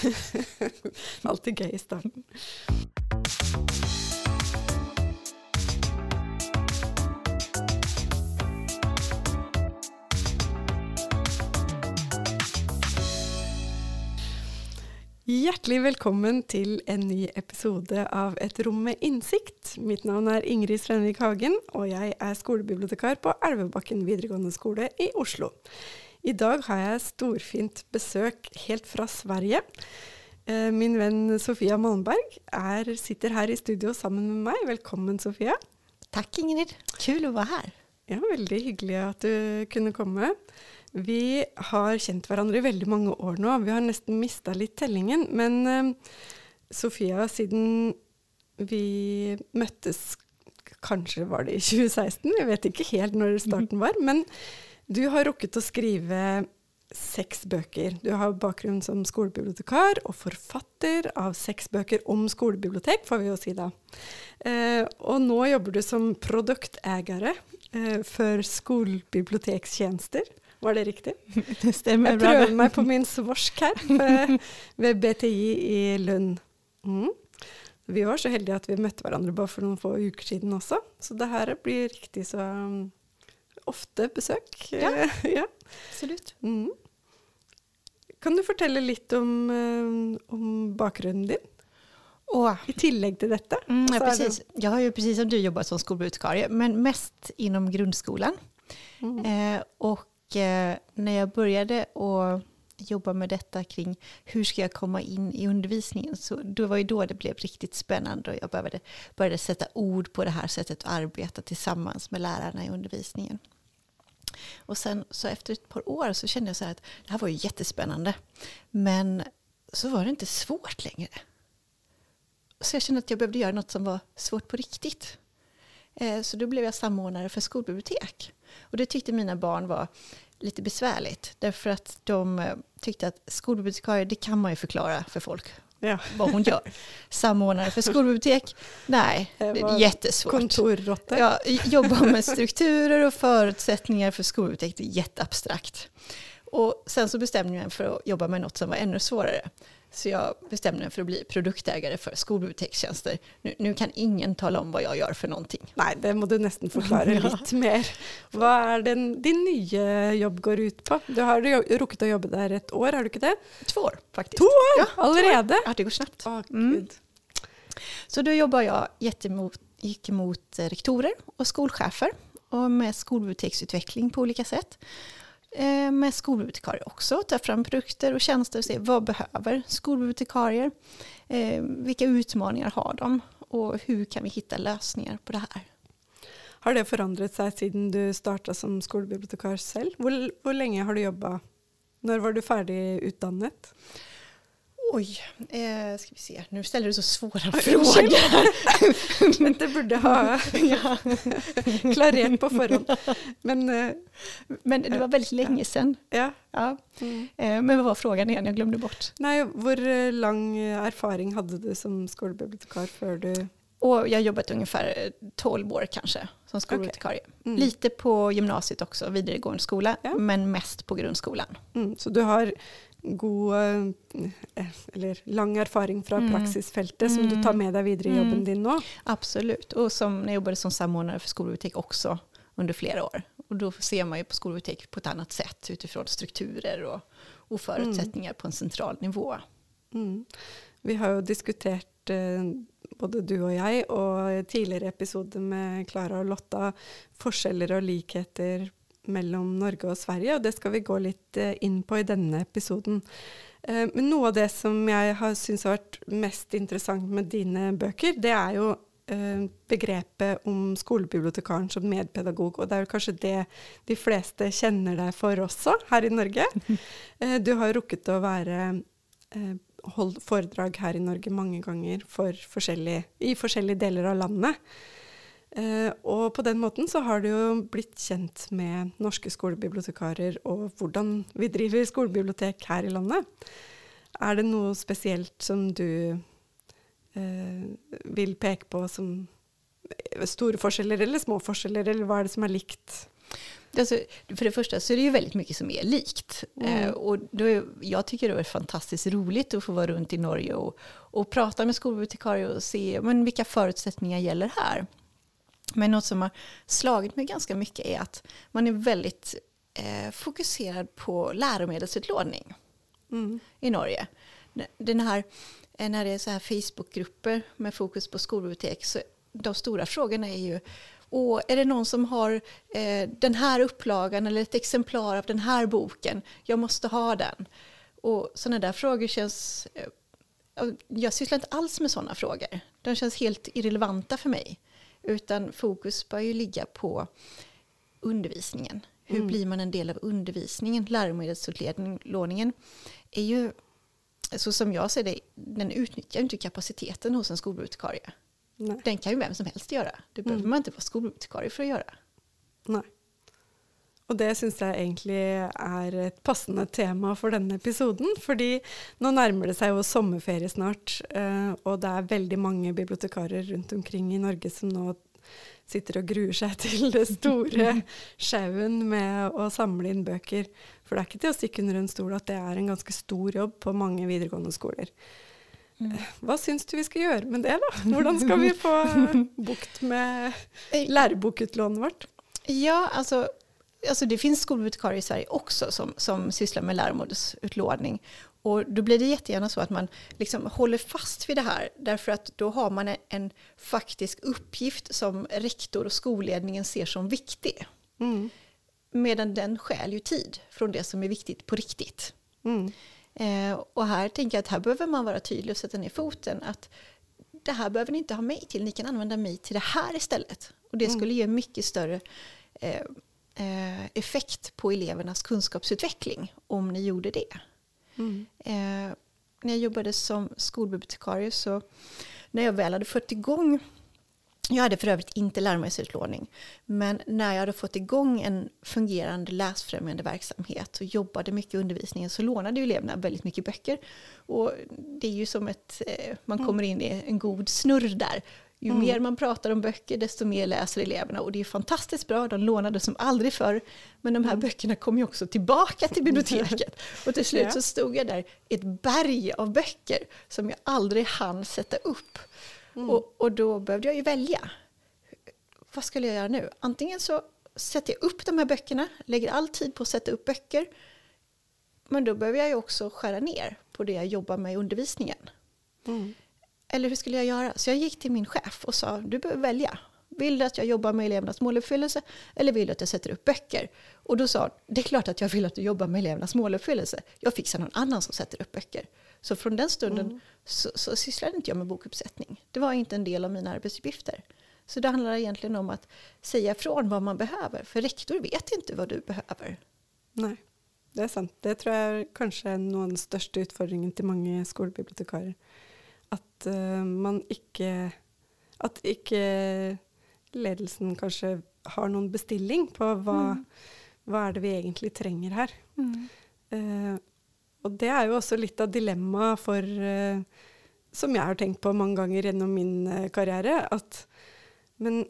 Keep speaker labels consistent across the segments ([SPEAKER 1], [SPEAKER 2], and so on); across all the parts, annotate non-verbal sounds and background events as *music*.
[SPEAKER 1] *laughs* Alltid gøy i starten. Hjärtligt välkommen till en ny episode av Ett rum med insikt. Mitt namn är Ingrid Svenvik Hagen, och jag är skolbibliotekar på Älvbacken videregående skola i Oslo. I dag har jeg storfint besøk helt fra Sverige. Eh, min venn Sofia Malmberg er, sitter her i studio sammen med meg. Velkommen, Sofia.
[SPEAKER 2] Takk, Ingrid. Kul å være her.
[SPEAKER 1] Ja, Veldig hyggelig at du kunne komme. Vi har kjent hverandre i veldig mange år nå. Vi har nesten mista litt tellingen. Men uh, Sofia, siden vi møttes Kanskje var det i 2016, jeg vet ikke helt når starten var. Men du har rukket å skrive seks bøker. Du har bakgrunn som skolebibliotekar og forfatter av seks bøker om skolebibliotek, får vi jo si da. Uh, og nå jobber du som produktägare uh, for skolebibliotekstjenester. Var det riktig? *laughs*
[SPEAKER 2] Det stemmer
[SPEAKER 1] Jeg prøver meg på min svorsk her *laughs* ved, ved BTI i Lund. Mm. Vi var så heldige at vi møtte hverandre bare for noen få uker siden også, så det her blir riktig så ofte besøk.
[SPEAKER 2] Ja. *laughs*
[SPEAKER 1] ja.
[SPEAKER 2] Absolutt.
[SPEAKER 1] Mm. Kan du fortelle litt om, um, om bakgrunnen din,
[SPEAKER 2] Och,
[SPEAKER 1] i tillegg til dette?
[SPEAKER 2] mm, ja,
[SPEAKER 1] er det-
[SPEAKER 2] precis. Jag har ju precis som du jobbat som skolbibliotekarie, men mest inom grundskolan.
[SPEAKER 1] Mm.
[SPEAKER 2] Eh, och eh, när jag började att jobba med detta kring hur ska jag komma in i undervisningen, så det var ju då det blev riktigt spännande och jag började, började sätta ord på det här sättet att arbeta tillsammans med lärarna i undervisningen. Och sen så efter ett par år så kände jag så här att det här var ju jättespännande, men så var det inte svårt längre. Så jag kände att jag behövde göra något som var svårt på riktigt. Eh, så då blev jag samordnare för skolbibliotek. Och det tyckte mina barn var lite besvärligt. Därför att de eh, tyckte att skolbibliotekarie, det kan man ju förklara för folk
[SPEAKER 1] Ja.
[SPEAKER 2] vad hon gör. *laughs* Samordnare för skolbibliotek, nej,
[SPEAKER 1] Det
[SPEAKER 2] är jättesvårt.
[SPEAKER 1] Kontorrotte.
[SPEAKER 2] Ja, jobba med strukturer och förutsättningar för skolbibliotek, det är jätteabstrakt. Och sen så bestämde jag mig för att jobba med något som var ännu svårare. Så jag bestämde mig för att bli produktägare för skolbibliotekstjänster. Nu, nu kan ingen tala om vad jag gör för någonting.
[SPEAKER 1] Nei, det må du nesten forklare *laughs*
[SPEAKER 2] Ja.
[SPEAKER 1] litt mer. Hva er den, din nye jobb går ut på? Du har jo rukket å jobbe der et år, har du ikke det?
[SPEAKER 2] Två år faktiskt.
[SPEAKER 1] To år
[SPEAKER 2] Ja,
[SPEAKER 1] allerede?
[SPEAKER 2] Ja, det går snabbt.
[SPEAKER 1] Å,
[SPEAKER 2] Mm. Så då jobbar jag jättemot, gick emot rektorer och skolchefer och med skolbiblioteksutveckling på olika sätt. Eh, med skolbibliotekarier också, ta fram produkter och tjänster och se vad behöver skolbibliotekarier? Eh, vilka utmaningar har de? Och hur kan vi hitta lösningar på det här?
[SPEAKER 1] Har det förändrat sig sedan du startade som skolbibliotekarie själv? Hur länge har du jobbat? När var du färdigutbildad? utdannet?
[SPEAKER 2] Oj, eh, ska vi se, nu ställer du så svåra frågor.
[SPEAKER 1] Dette burde ha
[SPEAKER 2] ja.
[SPEAKER 1] klarert på forhånd. Men eh,
[SPEAKER 2] Men det var väldigt länge sedan.
[SPEAKER 1] ja.
[SPEAKER 2] Ja.
[SPEAKER 1] Mm.
[SPEAKER 2] Eh, Men vad var frågan igen? Jag glömde bort.
[SPEAKER 1] Nei, hvor eh, lang erfaring hadde du som skolebibliotekar før du
[SPEAKER 2] Och jag har jobbat ungefär eh, 12 år kanske som skolbibliotekarie.
[SPEAKER 1] Mm.
[SPEAKER 2] Lite på gymnasiet också, vidaregående skola,
[SPEAKER 1] Ja.
[SPEAKER 2] men mest på grundskolan.
[SPEAKER 1] Mm, så du har god eh, Eller lang erfaring fra
[SPEAKER 2] Mm.
[SPEAKER 1] praksisfeltet som du tar med deg videre i jobben
[SPEAKER 2] Mm.
[SPEAKER 1] din nå?
[SPEAKER 2] Absolut, och som jag jobbade som samordnare för skolbibliotek också under flera år. Och då ser man ju på skolbibliotek på ett annat sätt utifrån strukturer och, och förutsättningar på en central nivå.
[SPEAKER 1] Mm. Vi har jo diskutert, eh, både du og jeg, og tidligere episoder med Klara og Lotta, forskjeller og likheter mellom Norge og Sverige, og det skal vi gå litt eh, inn på i denne episoden. Eh, Men noe av det som jeg har syntes har vært mest interessant med dine bøker, det er jo eh, begrepet om skolebibliotekaren som medpedagog, og det er jo kanskje det de fleste kjenner deg for også her i Norge. *laughs* Du har rukket å være holdt foredrag her i Norge mange ganger for i forskjellige deler av landet. Eh, og på den måten så har du jo blitt kjent med norske skolebibliotekarer og hvordan vi driver skolebibliotek her i landet. Er det noe spesielt som du eh, vil peke på som store forskjeller eller små forskjeller, eller hva er det som er likt?
[SPEAKER 2] Alltså, för det första så är det ju väldigt mycket som är likt.
[SPEAKER 1] Mm.
[SPEAKER 2] Eh, och då jag tycker det är fantastiskt roligt att få vara runt i Norge och, och prata med skolbibliotekarier och se men vilka förutsättningar gäller här. Men något som har slagit mig ganska mycket är att man är väldigt eh, fokuserad på läromedelsutlåning
[SPEAKER 1] Mm.
[SPEAKER 2] i Norge. Den här, eh, när det är så här Facebookgrupper med fokus på skolbibliotek, så de stora frågorna är ju och är det någon som har eh, den här upplagan eller ett exemplar av den här boken? Jag måste ha den. Och sådana där frågor känns... Eh, jag sysslar inte alls med sådana frågor. De känns helt irrelevanta för mig. Utan fokus bör ju ligga på undervisningen. Hur
[SPEAKER 1] Mm.
[SPEAKER 2] blir man en del av undervisningen? Läromedelsutlåningen är ju, så som jag ser det, den utnyttjar inte kapaciteten hos en skolbibliotekarie.
[SPEAKER 1] Nej.
[SPEAKER 2] Den kan ju vem som helst göra. Det behöver
[SPEAKER 1] Mm.
[SPEAKER 2] man inte vara skolbibliotekarie för att göra.
[SPEAKER 1] Nei. Og det syns jeg egentlig er et passende tema for denne episoden. Fordi nå nærmer det seg jo sommerferie snart, eh, og det er veldig mange bibliotekarer rundt omkring i Norge som nå sitter og gruer seg *laughs* til det store sjauen med å samle inn bøker. For det er ikke til å stikke under en stol at det er en ganske stor jobb på mange videregående skoler. Hva syns du vi skal gjøre med det, da? Hvordan skal vi få *laughs* bukt med lærebokutlånet vårt?
[SPEAKER 2] Ja, alltså, alltså det finns skolbibliotekarier i Sverige också som, som sysslar med läromedelsutlåning. Och då blir det jättegärna så att man liksom håller fast vid det här därför att då har man en, en faktisk uppgift som rektor och skolledningen ser som viktig.
[SPEAKER 1] Mm.
[SPEAKER 2] Medan den stjäl ju tid från det som är viktigt på riktigt.
[SPEAKER 1] Mm.
[SPEAKER 2] Eh, och här tänker jag att här behöver man vara tydlig och sätta ner foten. Att det här behöver ni inte ha mig till, ni kan använda mig till det här istället. Och det
[SPEAKER 1] Mm.
[SPEAKER 2] skulle ge mycket större eh, effekt på elevernas kunskapsutveckling om ni gjorde det.
[SPEAKER 1] Mm.
[SPEAKER 2] Eh, när jag jobbade som skolbibliotekarie så när jag väl hade fått igång jag hade för övrigt inte läromedelsutlåning, men när jag hade fått igång en fungerande läsfrämjande verksamhet och jobbade mycket i undervisningen så lånade ju eleverna väldigt mycket böcker. Och det är ju som ett, eh, man
[SPEAKER 1] Mm.
[SPEAKER 2] kommer in i en god snurr där. Ju
[SPEAKER 1] Mm.
[SPEAKER 2] mer man pratar om böcker desto mer läser eleverna och det är fantastiskt bra, de lånade som aldrig förr. Men de här
[SPEAKER 1] Mm.
[SPEAKER 2] böckerna kom ju också tillbaka till biblioteket. *laughs* Och till slut så stod jag där i ett berg av böcker som jag aldrig hann sätta upp.
[SPEAKER 1] Mm.
[SPEAKER 2] Och, och då behövde jag ju välja. Vad skulle jag göra nu? Antingen så sätter jag upp de här böckerna, lägger all tid på att sätta upp böcker. Men då behöver jag ju också skära ner på det jag jobbar med i undervisningen.
[SPEAKER 1] Mm.
[SPEAKER 2] Eller hur skulle jag göra? Så jag gick till min chef och sa, du behöver välja. Vill du att jag jobbar med elevernas måluppfyllelse eller vill du att jag sätter upp böcker? Och då sa hon, det är klart att jag vill att du jobbar med elevernas måluppfyllelse. Jag fixar någon annan som sätter upp böcker. Så från den stunden
[SPEAKER 1] Mm.
[SPEAKER 2] så, så sysslade inte jag med bokuppsättning. Det var inte en del av mina arbetsuppgifter. Så det handlar egentligen om att säga ifrån vad man behöver. För rektor vet inte vad du behöver.
[SPEAKER 1] Nei, det er sant. Det tror jeg er kanskje noe av den største utfordringen til mange skolebibliotekarer. At eh, man ikke At ikke ledelsen kanskje har noen bestilling på hva,
[SPEAKER 2] Mm.
[SPEAKER 1] hva er det vi egentlig trenger her. Eh, og det er jo også litt av dilemmaet for eh, Som jeg har tenkt på mange ganger gjennom min karriere. At Men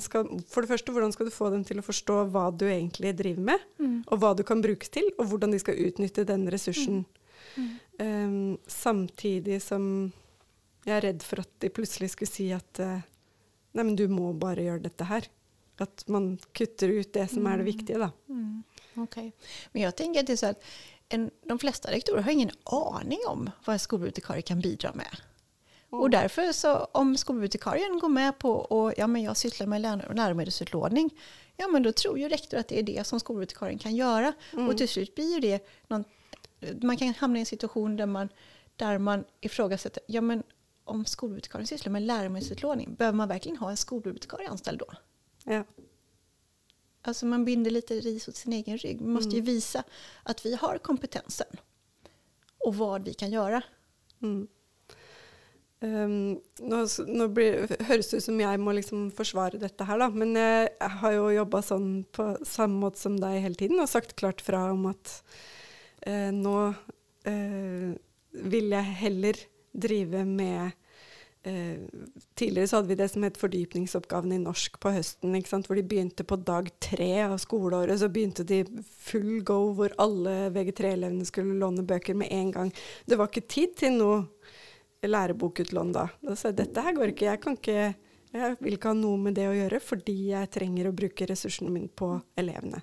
[SPEAKER 1] skal For det første, hvordan skal du få dem til å forstå hva du egentlig driver med?
[SPEAKER 2] Mm.
[SPEAKER 1] Og hva du kan brukes til, og hvordan de skal utnytte den ressursen.
[SPEAKER 2] Mm.
[SPEAKER 1] Eh, samtidig som jeg er redd for at de plutselig skulle si at eh, Nei, men du må bare gjøre dette her. At man kutter ut det som er det viktige, da.
[SPEAKER 2] Mm. Okej. Men jag tänker att det är så att en, de flesta rektorer har ingen aning om vad en skolbibliotekarie kan bidra med. Och därför så om skolbibliotekarien går med på och ja men jag sysslar med lär, läromedelsutlåning, ja men då tror ju rektor att det är det som skolbibliotekarien kan göra.
[SPEAKER 1] Mm.
[SPEAKER 2] Och till slut blir det någon, man kan hamna i en situation där man, där man ifrågasätter, ja men om skolbibliotekarien sysslar med läromedelsutlåning, behöver man verkligen ha en skolbibliotekarie anställd då?
[SPEAKER 1] Ja.
[SPEAKER 2] Alltså man binder lite ris åt sin egen rygg. Vi måste ju
[SPEAKER 1] Mm.
[SPEAKER 2] visa att vi har kompetensen och vad vi kan göra.
[SPEAKER 1] Mm. Um, nå, nå blir, høres ut som jeg må liksom forsvare dette her, da. Men jeg, jeg har jo jobba sånn på samme måte som deg hele tiden, og sagt klart fra om at eh, nå eh, vil jeg heller drive med eh, Tidligere så hadde vi det som het fordypningsoppgaven i norsk på høsten. ikke sant? Hvor de begynte på dag tre av skoleåret. Så begynte de full go hvor alle VG3-elevene skulle låne bøker med en gang. Det var ikke tid til noe lærebokutlån da. Da sa jeg dette her går ikke. Jeg kan ikke jeg vil ikke ha noe med det å gjøre, fordi jeg trenger å bruke ressursene mine på elevene.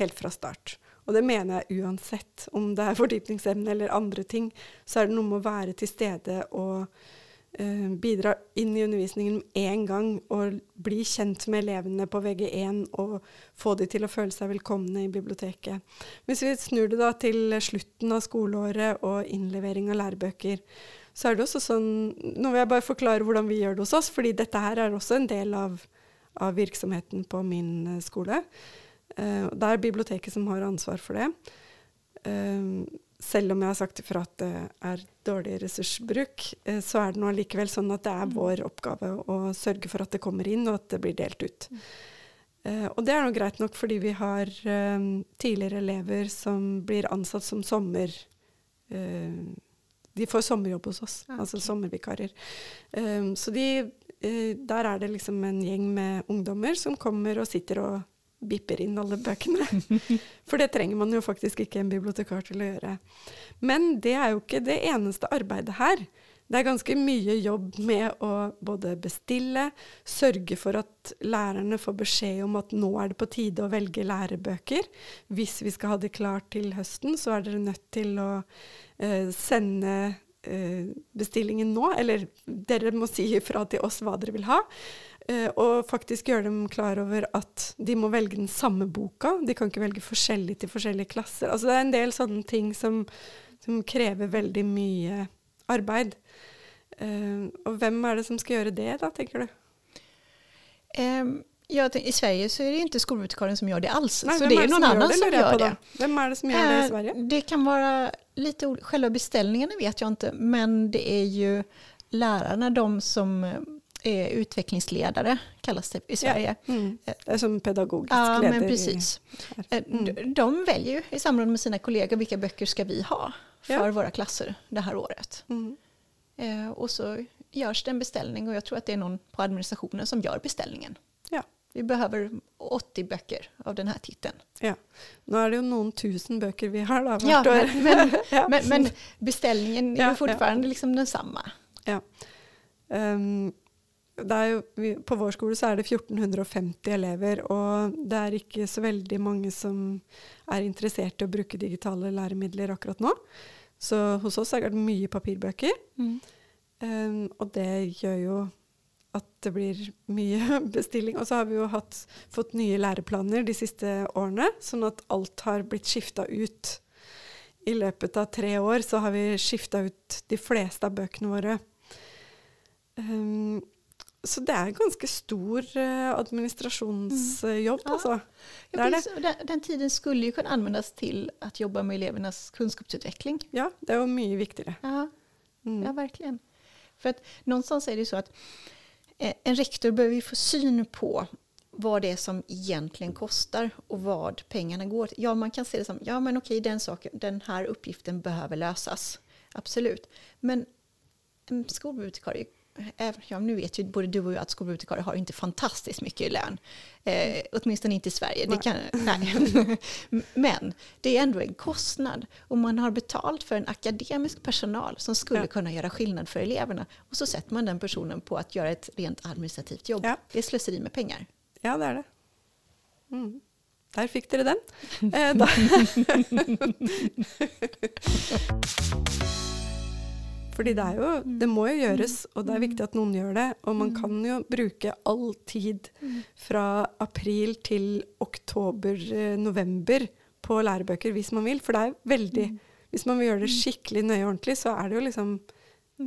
[SPEAKER 1] Helt fra start. Og det mener jeg uansett. Om det er fordypningsemne eller andre ting, så er det noe med å være til stede og eh, bidra inn i undervisningen med en gang. Og bli kjent med elevene på VG1 og få de til å føle seg velkomne i biblioteket. Hvis vi snur det da til slutten av skoleåret og innlevering av lærebøker, så er det også sånn Nå vil jeg bare forklare hvordan vi gjør det hos oss, fordi dette her er også en del av, av virksomheten på min eh, skola. skole. Uh, det er biblioteket som har ansvar for det. Uh, selv om jeg har sagt ifra at det er dårlig ressursbruk, uh, så er det nå allikevel sånn at det er mm. vår oppgave å sørge for at det kommer inn, og at det blir delt ut. Mm. og det er nå greit nok fordi vi har tidligere elever som blir ansatt som sommer... de får sommerjobb hos oss, okay. altså sommervikarer. så de, der er det liksom en gjeng med ungdommer som kommer og sitter og bipper inn alle bøkene. *laughs* For det trenger man jo faktisk ikke en bibliotekar til å gjøre. Men det er jo ikke det eneste arbeidet her. Det er ganske mye jobb med å både bestille, sørge for at lærerne får beskjed om at nå er det på tide å velge lærebøker. Hvis vi skal ha det klart til høsten, så er dere nødt til å uh, sende uh, bestillingen nå. Eller dere må si ifra til oss hva dere vil ha. Uh, og faktisk gjøre dem klar over at de må velge den samme boka. De kan ikke velge forskjellig til forskjellige klasser. Altså det er en del sånne ting som, som krever veldig mye arbeid. Uh, og hvem er det som skal gjøre det, da, tenker du?
[SPEAKER 2] Um, ja, I Sverige så er det ikke skolebibliotekaren som gjør det alls. Nei, så det er noen annen som gjør det.
[SPEAKER 1] Hvem er det som gjør det i Sverige?
[SPEAKER 2] Det kan være litt Selve beställningarna vet jeg ikke, men det er jo lærerne, de som är utvecklingsledare, kallas det i Sverige.
[SPEAKER 1] Ja, mm. Det är som pedagogisk
[SPEAKER 2] ja, ledare. Men precis. Eh, mm. De väljer ju i samråd med sina kollegor vilka böcker ska vi ha för ja. våra klasser det här året. Mm. Eh, och så görs det en beställning och jag tror att det är någon på administrationen som gör beställningen.
[SPEAKER 1] Ja.
[SPEAKER 2] Vi behöver 80 böcker av den här titeln.
[SPEAKER 1] Ja. Nu är det ju någon tusen böcker vi har då,
[SPEAKER 2] ja, men, men, *laughs* ja. men, men, beställningen är ju fortfarande liksom densamma.
[SPEAKER 1] Ja. Um, jo, på vår skole så er det 1450 elever, og det er ikke så veldig mange som er interessert i å bruke digitale læremidler akkurat nå. Så hos oss er det mye papirbøker. Mm. Um, og det gjør jo at det blir mye *laughs* bestilling. Og så har vi jo hatt, fått nye læreplaner de siste årene, sånn at alt har blitt skifta ut. I løpet av tre år så har vi skifta ut de fleste av bøkene våre. Um, så det er ganske stor uh, administrasjonsjobb, mm. altså.
[SPEAKER 2] Ja, det det. Den, den, tiden skulle jo kunne anvendes til å jobbe med elevenes kunnskapsutvikling.
[SPEAKER 1] Ja, det er jo mye viktigere.
[SPEAKER 2] Ja, mm. ja virkelig. For at någonstans er det så at eh, en rektor behöver få syn på vad det är som egentligen kostar och vad pengarna går till. Ja, man kan se det som, ja men okej, den, saken, den här uppgiften behöver lösas. Absolut. Men en skolbibliotekarie ja, nu vet ju både du och jag att skolbibliotekarier har inte fantastiskt mycket i lön. Eh, åtminstone inte i Sverige. Det kan, nej. *laughs* Men det är ändå en kostnad. Och man har betalt för en akademisk personal som skulle ja. kunna göra skillnad för eleverna. Och så sätter man den personen på att göra ett rent administrativt jobb. Ja. Det är slöseri med pengar.
[SPEAKER 1] Ja, det är det. Mm. Der fikk dere den. *laughs* Eh, *laughs* Fordi det, jo, mm. det må jo gjøres, og det er viktig at noen gjør det. Og man mm. kan jo bruke all tid mm. fra april til oktober-november på lærebøker hvis man vil. For det er veldig Hvis man vil gjøre det skikkelig nøye og ordentlig, så er det jo liksom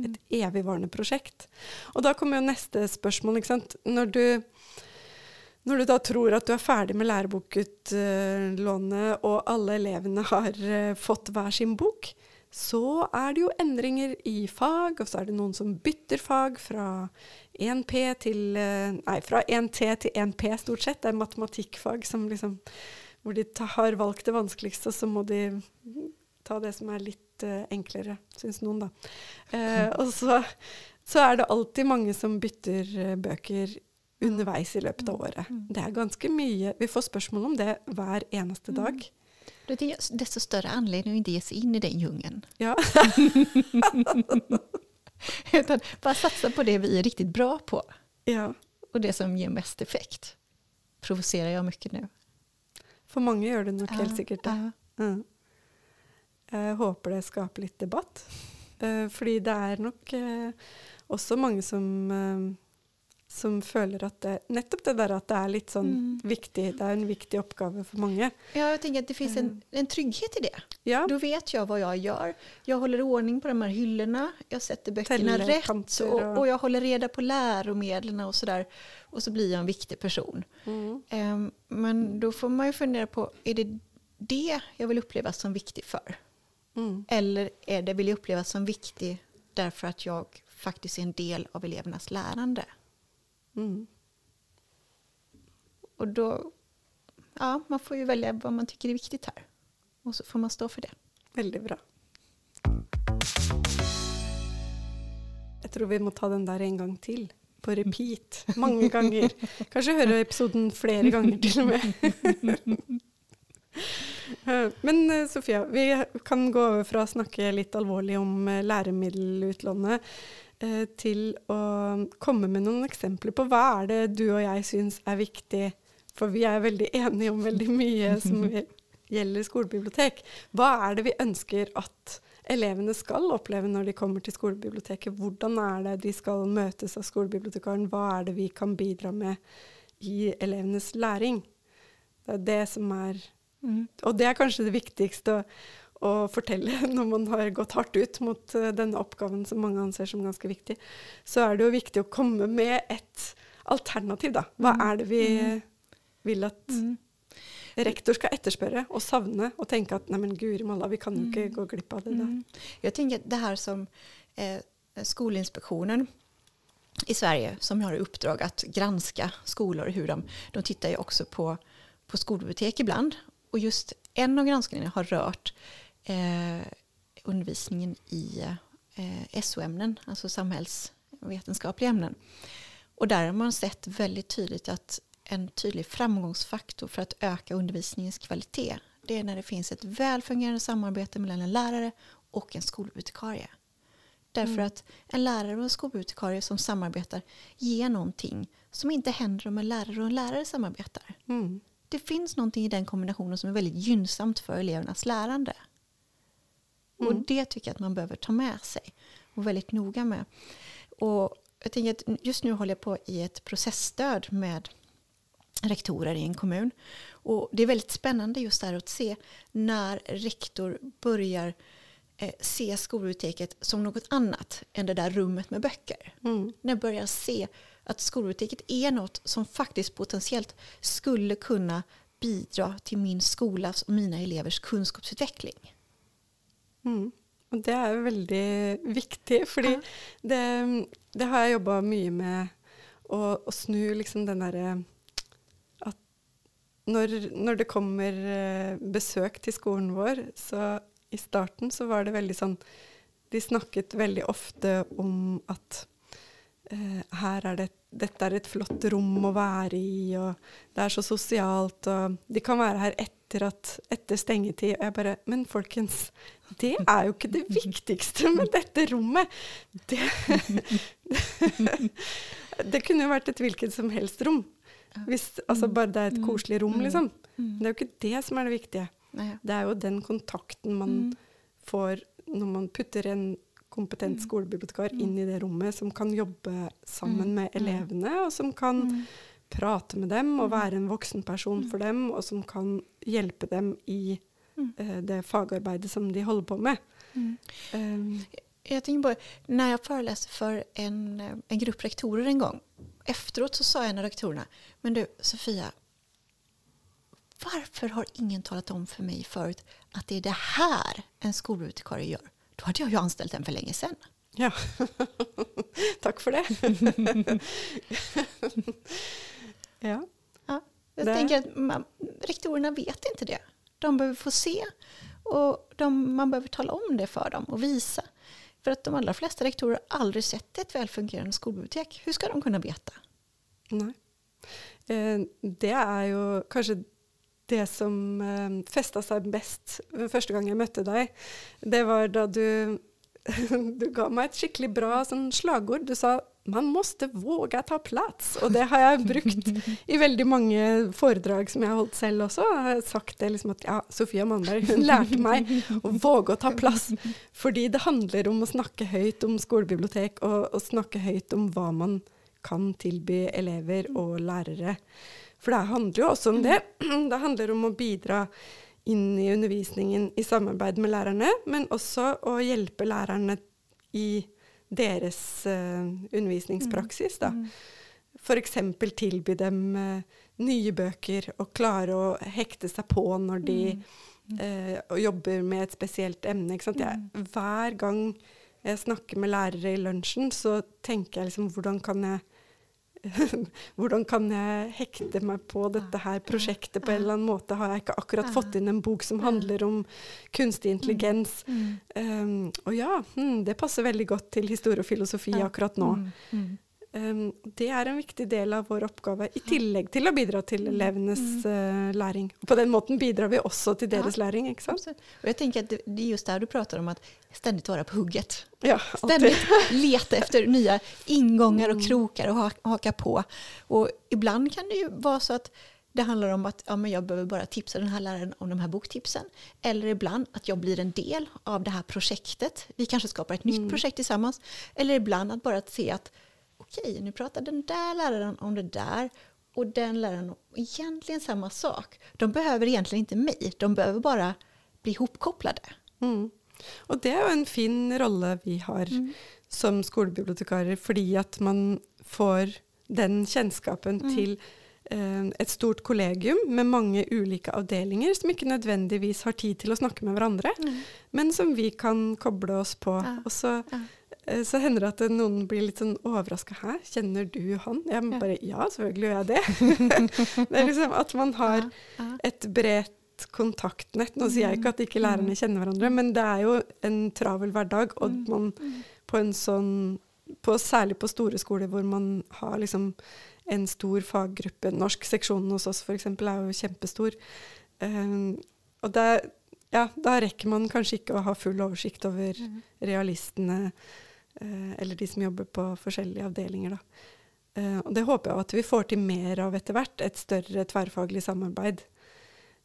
[SPEAKER 1] et evigvarende prosjekt. Og da kommer jo neste spørsmål, ikke sant. Når du, når du da tror at du er ferdig med lærebokutlånet, og alle elevene har uh, fått hver sin bok, så er det jo endringer i fag, og så er det noen som bytter fag fra 1P til eh, Nei, fra 1T til 1P, stort sett. Det er matematikkfag som liksom Hvor de har valgt det vanskeligste, og så må de ta det som er litt uh, enklere, syns noen, da. Uh, *laughs* og så, så är det alltid många som byter eh, böcker underveis i løpet av året.
[SPEAKER 2] Mm.
[SPEAKER 1] Det är ganska mycket, vi får spørsmål om det hver eneste
[SPEAKER 2] Mm.
[SPEAKER 1] dag.
[SPEAKER 2] Det är desto större anledning att inte ge sig in i den djungeln.
[SPEAKER 1] Ja. *laughs*
[SPEAKER 2] Utan bara satsa på det vi är riktigt bra på.
[SPEAKER 1] ja.
[SPEAKER 2] Och det som ger mest effekt. Provocerar jag mycket nu?
[SPEAKER 1] For mange gjør det nok helt sikkert det.
[SPEAKER 2] Ja.
[SPEAKER 1] Mm. Jeg håper det skaper litt debatt. Eh, fordi det er nok eh, også mange som, eh, som føler at det Nettopp det der at det er litt sånn
[SPEAKER 2] Mm.
[SPEAKER 1] viktig. Det er en viktig oppgave for mange.
[SPEAKER 2] Ja, jag tänker att det finns en, en trygghet i det.
[SPEAKER 1] Ja.
[SPEAKER 2] Då vet jag vad jag gör. Jag håller ordning på de här hyllorna. Jag sätter böckerna
[SPEAKER 1] Täller
[SPEAKER 2] rätt. Och,
[SPEAKER 1] och-
[SPEAKER 2] jag håller reda på läromedlen och sådär. Och så blir jag en viktig person.
[SPEAKER 1] Mm.
[SPEAKER 2] Ehm, men då får man ju fundera på, är det det jag vill upplevas som viktig för?
[SPEAKER 1] Mm.
[SPEAKER 2] Eller är det, vill jag upplevas som viktig därför att jag faktiskt är en del av elevernas lärande?
[SPEAKER 1] Mm.
[SPEAKER 2] Och då, ja, man får ju välja vad man tycker är viktigt här. Och så får man stå för det.
[SPEAKER 1] Veldig bra. Jeg tror vi må ta den der en gang til. På repeat. *laughs* Mange ganger. Kanskje høre episoden flere ganger til og med. *laughs* Men eh, Sofia, vi kan gå over fra å snakke litt alvorlig om eh, læremiddelutlånet eh, til å komme med noen eksempler på hva er det du og jeg syns er viktig. For vi er veldig enige om veldig mye som *laughs* gjelder skolebibliotek. Hva er det vi ønsker at elevene skal oppleve når de kommer til skolebiblioteket? Hvordan er det de skal møtes av skolebibliotekaren? Hva er det vi kan bidra med i elevenes læring? Det er det som er Og det er kanskje det viktigste å, fortelle *laughs* når man har gått hardt ut mot eh, denne oppgaven som mange anser som ganske viktig. Så er det jo viktig å komme med et alternativ, da. Hva er det vi vil at rektor skal etterspørre og savne og tenke at neimen guri malla, vi kan jo ikke gå glipp av det.
[SPEAKER 2] Mm. Jag tänker att det här som eh, Skolinspektionen i Sverige som har i uppdrag att granska skolor och hur de, de tittar ju också på, på skolbibliotek ibland. Och just en av granskningarna har rört eh, undervisningen i eh, SO-ämnen, alltså samhällsvetenskapliga ämnen. Och där har man sett väldigt tydligt att en tydlig framgångsfaktor för att öka undervisningens kvalitet det är när det finns ett välfungerande samarbete mellan en lärare och en skolbibliotekarie. Därför
[SPEAKER 1] Mm.
[SPEAKER 2] att en lärare och en skolbibliotekarie som samarbetar ger någonting som inte händer om en lärare och en lärare samarbetar.
[SPEAKER 1] Mm.
[SPEAKER 2] Det finns någonting i den kombinationen som är väldigt gynnsamt för elevernas lärande. Och
[SPEAKER 1] Mm.
[SPEAKER 2] det tycker jag att man behöver ta med sig och väldigt noga med. Och jag tänker att just nu håller jag på i ett processstöd med rektorer i en kommun. Och det är väldigt spännande just där att se när rektor börjar eh, se skolbiblioteket som något annat än det där rummet med böcker.
[SPEAKER 1] Mm.
[SPEAKER 2] När jag börjar se att skolbiblioteket är något som faktiskt potentiellt skulle kunna bidra till min skolas och mina elevers kunskapsutveckling.
[SPEAKER 1] Mm. Og det er veldig viktig, fordi
[SPEAKER 2] Ja.
[SPEAKER 1] det, det har jeg jobba mye med å, å snu liksom den derre at når, når det kommer eh, besøk til skolen vår, så i starten så var det veldig sånn De snakket veldig ofte om at eh, her er det dette er et flott rom å være i, og det er så sosialt, og de kan være her etter, at, etter stengetid. Og jeg bare Men folkens, det er jo ikke det viktigste med dette rommet. Det, *laughs* det kunne jo vært et hvilket som helst rom. Hvis, altså bare det er et koselig rom, liksom. Det er jo ikke det som er det viktige.
[SPEAKER 2] Nej.
[SPEAKER 1] Det er jo den kontakten man
[SPEAKER 2] Mm.
[SPEAKER 1] får når man putter en kompetent skolebibliotekar inn i det rommet, som kan jobbe sammen
[SPEAKER 2] Mm.
[SPEAKER 1] med elevene, og som kan
[SPEAKER 2] Mm.
[SPEAKER 1] prate med dem og være en voksenperson for dem, og som kan hjelpe dem i
[SPEAKER 2] Mm.
[SPEAKER 1] eh, det fagarbeidet som de holder på med.
[SPEAKER 2] Mm.
[SPEAKER 1] Um,
[SPEAKER 2] Jag tänker på, när jag föreläste för en, eh, en grupp rektorer en gång. Efteråt så sa en av rektorerna, men du Sofia, varför har ingen talat om för mig förut att det är det här en skolbibliotekarie gör? Då hade jag ju anställt den för länge sedan.
[SPEAKER 1] ja. *laughs* Takk for det. *laughs* ja.
[SPEAKER 2] Ja, jag
[SPEAKER 1] Det-
[SPEAKER 2] tänker att man, rektorerna vet inte det. De behöver få se och de, man behöver tala om det för dem och visa. För att de allra flesta rektorer har aldrig sett ett välfungerande skolbibliotek. Hur ska de kunna veta?
[SPEAKER 1] Nej. Eh, det är ju kanske det som eh, fästa sig bäst eh, första gången jag mötte dig. Det var då du, *laughs* du gav mig ett skickligt bra sån slagord. Du sa man måste våga ta plats. Och det har jag brukt i väldigt många föredrag som jag har hållit själv också. Jag har sagt det liksom att ja, Sofia Malmberg hon lärde mig att våga ta plats. För det handlar om att snacka högt om skolbibliotek och, och snacka högt om vad man kan tillby elever och lärare. För det handlar ju också om det. *clears throat* Det handlar om att bidra in i undervisningen i samarbete med lärarna, men också att hjälpa lärarna i deras uh, undervisningspraksis. Da. Mm. F.eks. tilby dem uh, nye bøker og klare å hekte seg på når de uh, jobber med et spesielt emne. Jeg, hver gang jeg snakker med lærere i lunsjen, så tenker jeg liksom hvordan kan jeg *laughs* hvordan kan jeg hekte meg på dette her prosjektet på en eller annen måte? Har jeg ikke akkurat fått inn en bok som handler om kunstig intelligens? Um, og ja, hmm, det passer veldig godt til historie og filosofi akkurat nå. Um, det är en viktig del av vår uppgave, i tillägg till att bidra till mm. elevernas uh, läring. på den måten bidrar vi också till deras ja, läring. Inte sant?
[SPEAKER 2] Och jag tänker att det är just där du pratar om att ständigt vara på hugget.
[SPEAKER 1] Ja,
[SPEAKER 2] ständigt leta efter nya ingångar och mm. krokar och haka på. Och ibland kan det ju vara så att det handlar om att ja, men jag behöver bara tipsa den här läraren om de här boktipsen. Eller ibland att jag blir en del av det här projektet. Vi kanske skapar ett mm. nytt projekt tillsammans. Eller ibland att bara se att okej, nu pratar den där läraren om det där och den läraren om egentligen samma sak. De behöver egentligen inte mig, de behöver bara bli ihopkopplade.
[SPEAKER 1] Mm. Och det är en fin roll vi har mm. som skolbibliotekarer, för att man får den känskapen mm. till eh, ett stort kollegium med många olika avdelningar som inte nödvändigtvis har tid till att snacka med varandra, mm. men som vi kan koppla oss på. Ja. Och så ja. Eh, så händer det att någon blir lite överraskad. Här, känner du han? Jag ja. bara, ja, selvfølgelig gör jag det. *laughs* det är liksom att man har ett brett kontaktnät. Nu säger jag inte att inte lärarna mm. känner varandra, men det är ju en travel vardag och mm. man på en sån, på, särskilt på stora skolor där man har liksom en stor faggruppe, norsk seksjon hos oss f.eks. är ju jättestor. Um, och där, ja, da rekker man kanske inte att ha full översikt över mm. realisterna Eh, eller de som jobbar på olika avdelningar. Da. Eh, det hoppas jag att vi får till mer av etter hvert, et større tverrfaglig samarbeid.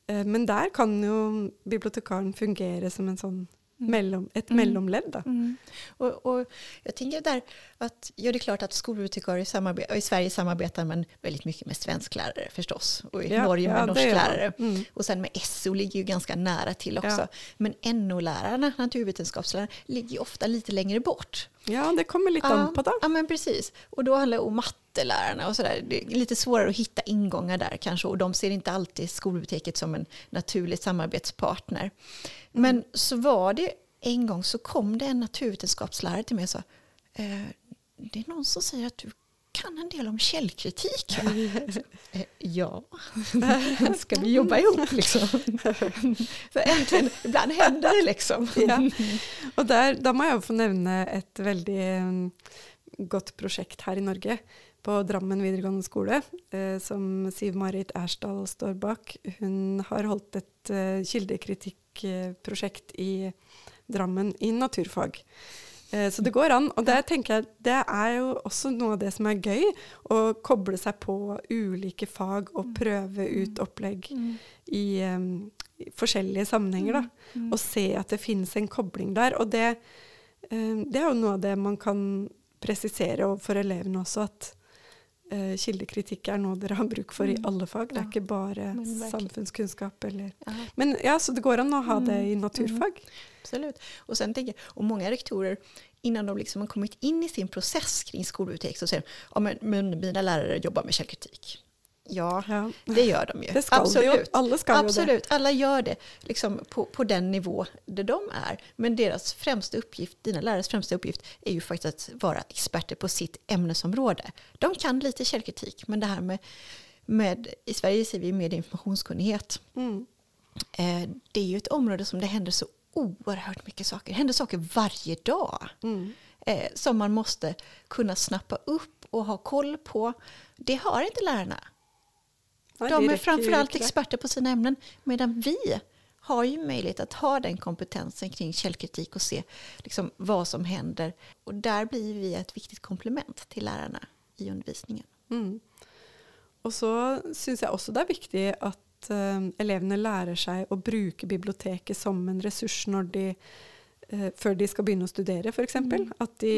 [SPEAKER 1] Eh, men där kan ju bibliotekaren fungera som en sån Mm. Mellom, ett mm. mellomled.
[SPEAKER 2] Mm. Och, och, jag tänker där att, ja det är klart att skolbibliotekarier i, i Sverige samarbetar man väldigt mycket med svensklärare förstås. Och i ja, Norge med ja, norsklärare. Mm. Och sen med SO ligger ju ganska nära till också. Ja. Men NO-lärarna, naturvetenskapslärarna, ligger ofta lite längre bort.
[SPEAKER 1] Ja, det kommer lite ja, an på det.
[SPEAKER 2] Ja, men precis. Och då handlar det om mattelärarna och sådär. Det är lite svårare att hitta ingångar där kanske. Och de ser inte alltid skolbiblioteket som en naturlig samarbetspartner. Mm. Men så var det en gång så kom det en naturvetenskapslärare till mig och sa eh, det är någon som säger att du kan en del om källkritik. *laughs* Eh, ja, *laughs* ska vi jobba ihop liksom? *laughs* Så äntligen, ibland händer det liksom.
[SPEAKER 1] Ja. Och där, då måste jag få nämna ett väldigt mm, gott projekt här i Norge på Drammen videregående skole, eh, som Siv-Marit Ersdal står bak. Hon har hållit ett eh, kildekritikkprosjekt i Drammen i naturfag. Eh, så det går an. Og det tenker jeg, det er jo også noe av det som er gøy. Å koble seg på ulike fag og mm. prøve ut opplegg mm. i, um, forskjellige sammenhenger. Da. Mm. Og se at det finnes en kobling der. Og det, um, det er jo noe av det man kan presisere overfor elevene også, at uh, kildekritikk er noe dere har bruk for i alle fag. Det er ikke bare samfunnskunnskap eller Men ja, så det går an å ha det i naturfag.
[SPEAKER 2] Absolut. Och sen tänker och många rektorer, innan de liksom har kommit in i sin process kring skolbibliotek så säger de, ja men, men mina lärare jobbar med källkritik. Ja, ja, det gör de ju.
[SPEAKER 1] Det ska Absolut. Alla ska
[SPEAKER 2] Absolut, alla gör det liksom på, på den nivå där de är. Men deras främsta uppgift, dina lärares främsta uppgift, är ju faktiskt att vara experter på sitt ämnesområde. De kan lite källkritik, men det här med, med i Sverige säger vi med informationskunnighet. Mm. Eh, det är ju ett område som det händer så oerhört mycket saker. Det händer saker varje dag
[SPEAKER 1] Mm.
[SPEAKER 2] eh, som man måste kunna snappa upp och ha koll på. Det har inte lärarna.
[SPEAKER 1] Nej,
[SPEAKER 2] De är framförallt experter på sina ämnen, medan vi har ju möjlighet att ha den kompetensen kring källkritik och se liksom, vad som händer. Och där blir vi ett viktigt komplement till lärarna i undervisningen.
[SPEAKER 1] Mm. Og så syns jeg også det er viktig at eh, elevene lærer seg å bruke biblioteket som en ressurs når de, eh, før de skal begynne å studere, f.eks.
[SPEAKER 2] Mm.
[SPEAKER 1] At de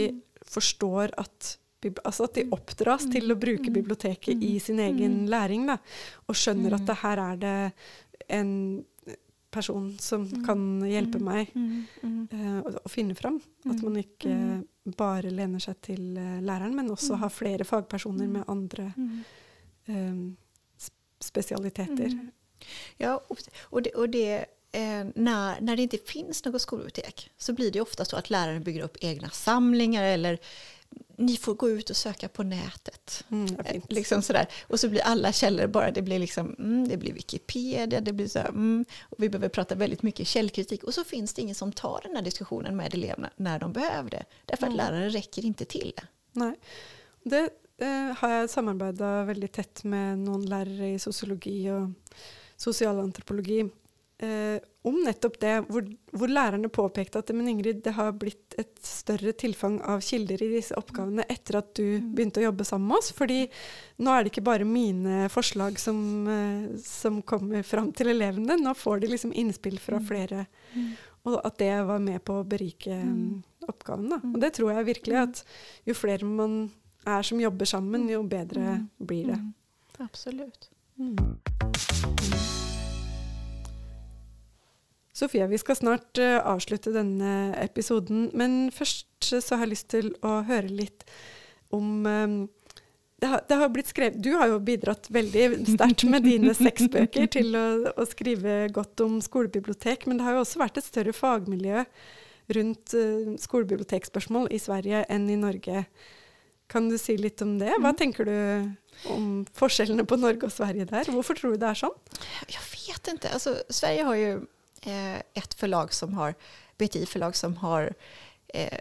[SPEAKER 1] forstår at bib- Altså at de oppdras til å bruke biblioteket i sin egen læring. Da, og skjønner at det her er det en person som kan hjelpe meg eh, å, å finne fram. At man ikke bare lener seg til eh, læreren, men også har flere fagpersoner med andre eh, sp- spesialiteter.
[SPEAKER 2] Ja, och, och det, och det, eh, när, när det inte finns något skolbibliotek så blir det ofta så att läraren bygger upp egna samlingar eller ni får gå ut och söka på nätet.
[SPEAKER 1] Mm,
[SPEAKER 2] Eh. Liksom sådär. Och så blir alla källor bara, det blir liksom, mm, det blir Wikipedia, det blir så här, mm, och vi behöver prata väldigt mycket källkritik. Och så finns det ingen som tar den här diskussionen med eleverna när de behöver det. Därför att
[SPEAKER 1] Mm.
[SPEAKER 2] läraren räcker inte till.
[SPEAKER 1] Nei. Det eh, har jeg samarbeida veldig tett med noen lærere i sosiologi og sosialantropologi eh, om nettopp det, hvor, hvor lærerne påpekte at men Ingrid, det har blitt et større tilfang av kilder i disse oppgavene etter at du begynte å jobbe sammen med oss. fordi nå er det ikke bare mine forslag som, eh, som kommer fram til elevene, nå får de liksom innspill fra flere. Og at det var med på å berike mm. oppgaven. Da. Og det tror jeg virkelig at jo flere man er som jobber sammen, jo bedre blir det.
[SPEAKER 2] Absolut.
[SPEAKER 1] Sofia, vi skal snart eh, avslutte denne episoden, men først så har jeg lyst til å høre litt om eh, det har, det har blitt skrevet, Du har jo bidratt veldig sterkt med dine seks bøker til å, å skrive godt om skolebibliotek, men det har jo også vært et større fagmiljø rundt eh, skolebibliotekspørsmål i Sverige enn i Norge. Kan du si litt om det? Hva tenker du om forskjellene på Norge og Sverige der? Hvorfor tror du det er sånn?
[SPEAKER 2] Jag vet inte. Alltså, Sverige har ju eh, ett förlag som har, BTI-förlag som har eh,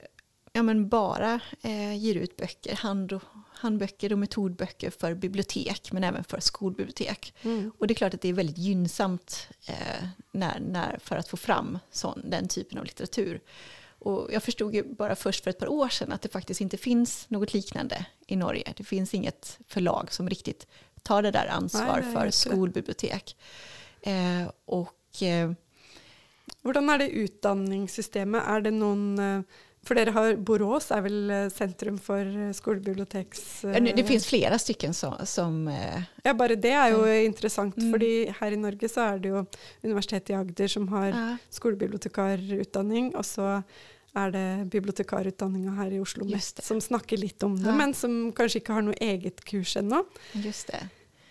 [SPEAKER 2] ja, men bara eh, ger ut böcker, hand och, handböcker och metodböcker för bibliotek men även för skolbibliotek. Och det är klart att det är väldigt gynnsamt eh, när, när, för att få fram sån, den typen av litteratur. Och jag förstod ju bara först för ett par år sedan att det faktiskt inte finns något liknande i Norge. Det finns inget förlag som riktigt tar det där ansvar
[SPEAKER 1] Nej, är
[SPEAKER 2] för skolbibliotek. Eh, och eh,
[SPEAKER 1] Hvordan er det utdanningssystemet? Er det noen eh, For dere har Borås er vel eh, sentrum for eh, skolebiblioteks...
[SPEAKER 2] ja, det
[SPEAKER 1] eh,
[SPEAKER 2] finns flera stycken som, som eh,
[SPEAKER 1] Ja, bare det jo interessant,
[SPEAKER 2] Mm.
[SPEAKER 1] fordi her i Norge så er det jo Universitetet i Agder som har
[SPEAKER 2] ja,
[SPEAKER 1] skolebibliotekarutdanning, og så er det bibliotekarutdanninga her i Oslo
[SPEAKER 2] Just
[SPEAKER 1] Mest
[SPEAKER 2] det.
[SPEAKER 1] som snakker litt om det,
[SPEAKER 2] Ja.
[SPEAKER 1] men som kanskje ikke har noe eget kurs ennå.
[SPEAKER 2] just det.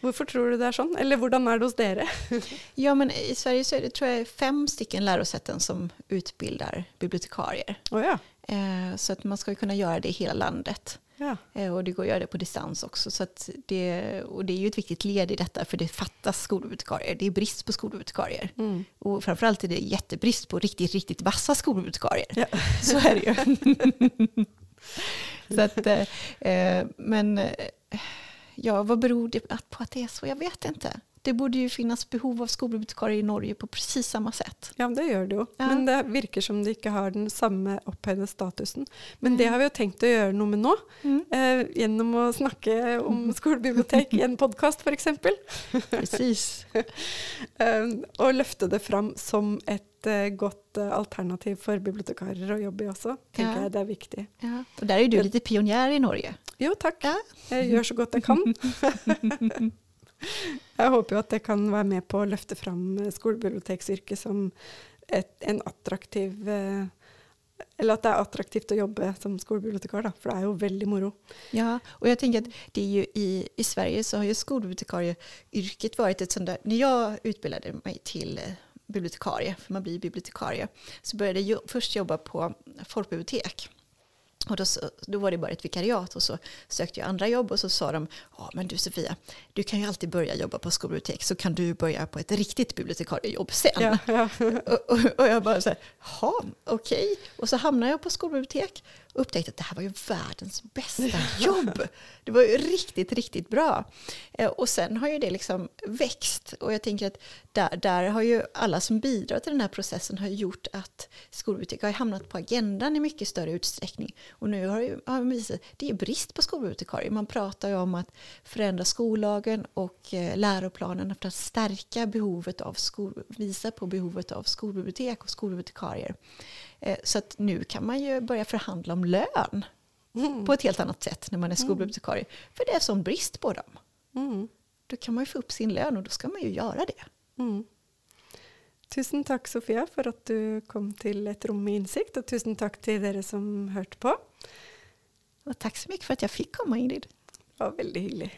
[SPEAKER 1] Hvorfor tror du det er sånn? Eller hvordan er det hos dere? *laughs*
[SPEAKER 2] Ja, men i Sverige så är det tror jag fem stycken lärosäten som utbildar bibliotekarier.
[SPEAKER 1] Å ja.
[SPEAKER 2] Eh, så att man ska kunna göra det i hela landet.
[SPEAKER 1] ja.
[SPEAKER 2] Eh, och det går att göra det på distans också. Så att det, och det är ju ett viktigt led i detta för det fattas skolbibliotekarier. Det är brist på skolbibliotekarier.
[SPEAKER 1] Mm.
[SPEAKER 2] Och framförallt är det jättebrist på riktigt, riktigt vassa skolbibliotekarier.
[SPEAKER 1] Ja. *laughs*
[SPEAKER 2] Så är det ju. *laughs* så att, eh, men ja, vad beror det på att det är så? Jag vet inte. Det borde ju finnas behov av skolbibliotekarier i Norge på precis samma sätt.
[SPEAKER 1] Ja, det gjør det jo.
[SPEAKER 2] Ja.
[SPEAKER 1] Men det virker som det ikke har den samme opphøyde statusen. Men det har vi jo tenkt å gjøre noe med nå. Eh, gjennom å snakke om *laughs* skolebibliotek i en podkast, f.eks.
[SPEAKER 2] Precis. *laughs*
[SPEAKER 1] Eh, og løfte det fram som et eh, godt eh, alternativ for bibliotekarer å jobbe i også. tenker
[SPEAKER 2] Ja.
[SPEAKER 1] jeg det er viktig.
[SPEAKER 2] Ja. Och där är ju du lite pionjär i Norge.
[SPEAKER 1] Jo, takk.
[SPEAKER 2] Ja.
[SPEAKER 1] Jeg gjør så godt jeg kan. *laughs* jeg håper jo at det kan være med på å løfte fram skolbiblioteksyrket skolebiblioteksyrket som et, en attraktiv eh, Eller att det är attraktivt att jobba som skolbibliotekarie, för det är ju väldigt moro.
[SPEAKER 2] Ja, och jag tänker att det är ju i, i Sverige så har ju skolbibliotekarieyrket varit ett sånt där, när jag utbildade mig till bibliotekarie, för man blir bibliotekarie, så började jag först jobba på folkbibliotek. Och då, då, var det bara ett vikariat och så sökte jag andra jobb och så sa de, ja men du Sofia, du kan ju alltid börja jobba på skolbibliotek så kan du börja på ett riktigt bibliotekariejobb sen. Ja, ja. *laughs* och, och, och, jag bara så här, jaha, okej. Okay. Och så hamnade jag på skolbibliotek upptäckte att det här var ju världens bästa *laughs* jobb. Det var ju riktigt, riktigt bra. Eh, och sen har ju det liksom växt och jag tänker att där, där har ju alla som bidrar till den här processen har gjort att skolbibliotek har hamnat på agendan i mycket större utsträckning. Och nu har det, har visat det är brist på skolbibliotekarier. Man pratar ju om att förändra skollagen och eh, läroplanen för att stärka behovet av skol, visa på behovet av skolbibliotek och skolbibliotekarier. Eh, så att nu kan man ju börja förhandla om lön mm. på ett helt annat sätt när man är skolbibliotekarie. Mm. För det är sån brist på dem. Mm. Då kan man ju få upp sin lön och då ska man ju göra det. Mm.
[SPEAKER 1] Tusen tack Sofia för att du kom till ett rum med insikt och tusen tack till er som hört på.
[SPEAKER 2] Och tack så mycket för att jag fick komma Ingrid.
[SPEAKER 1] Det var väldigt hyggligt.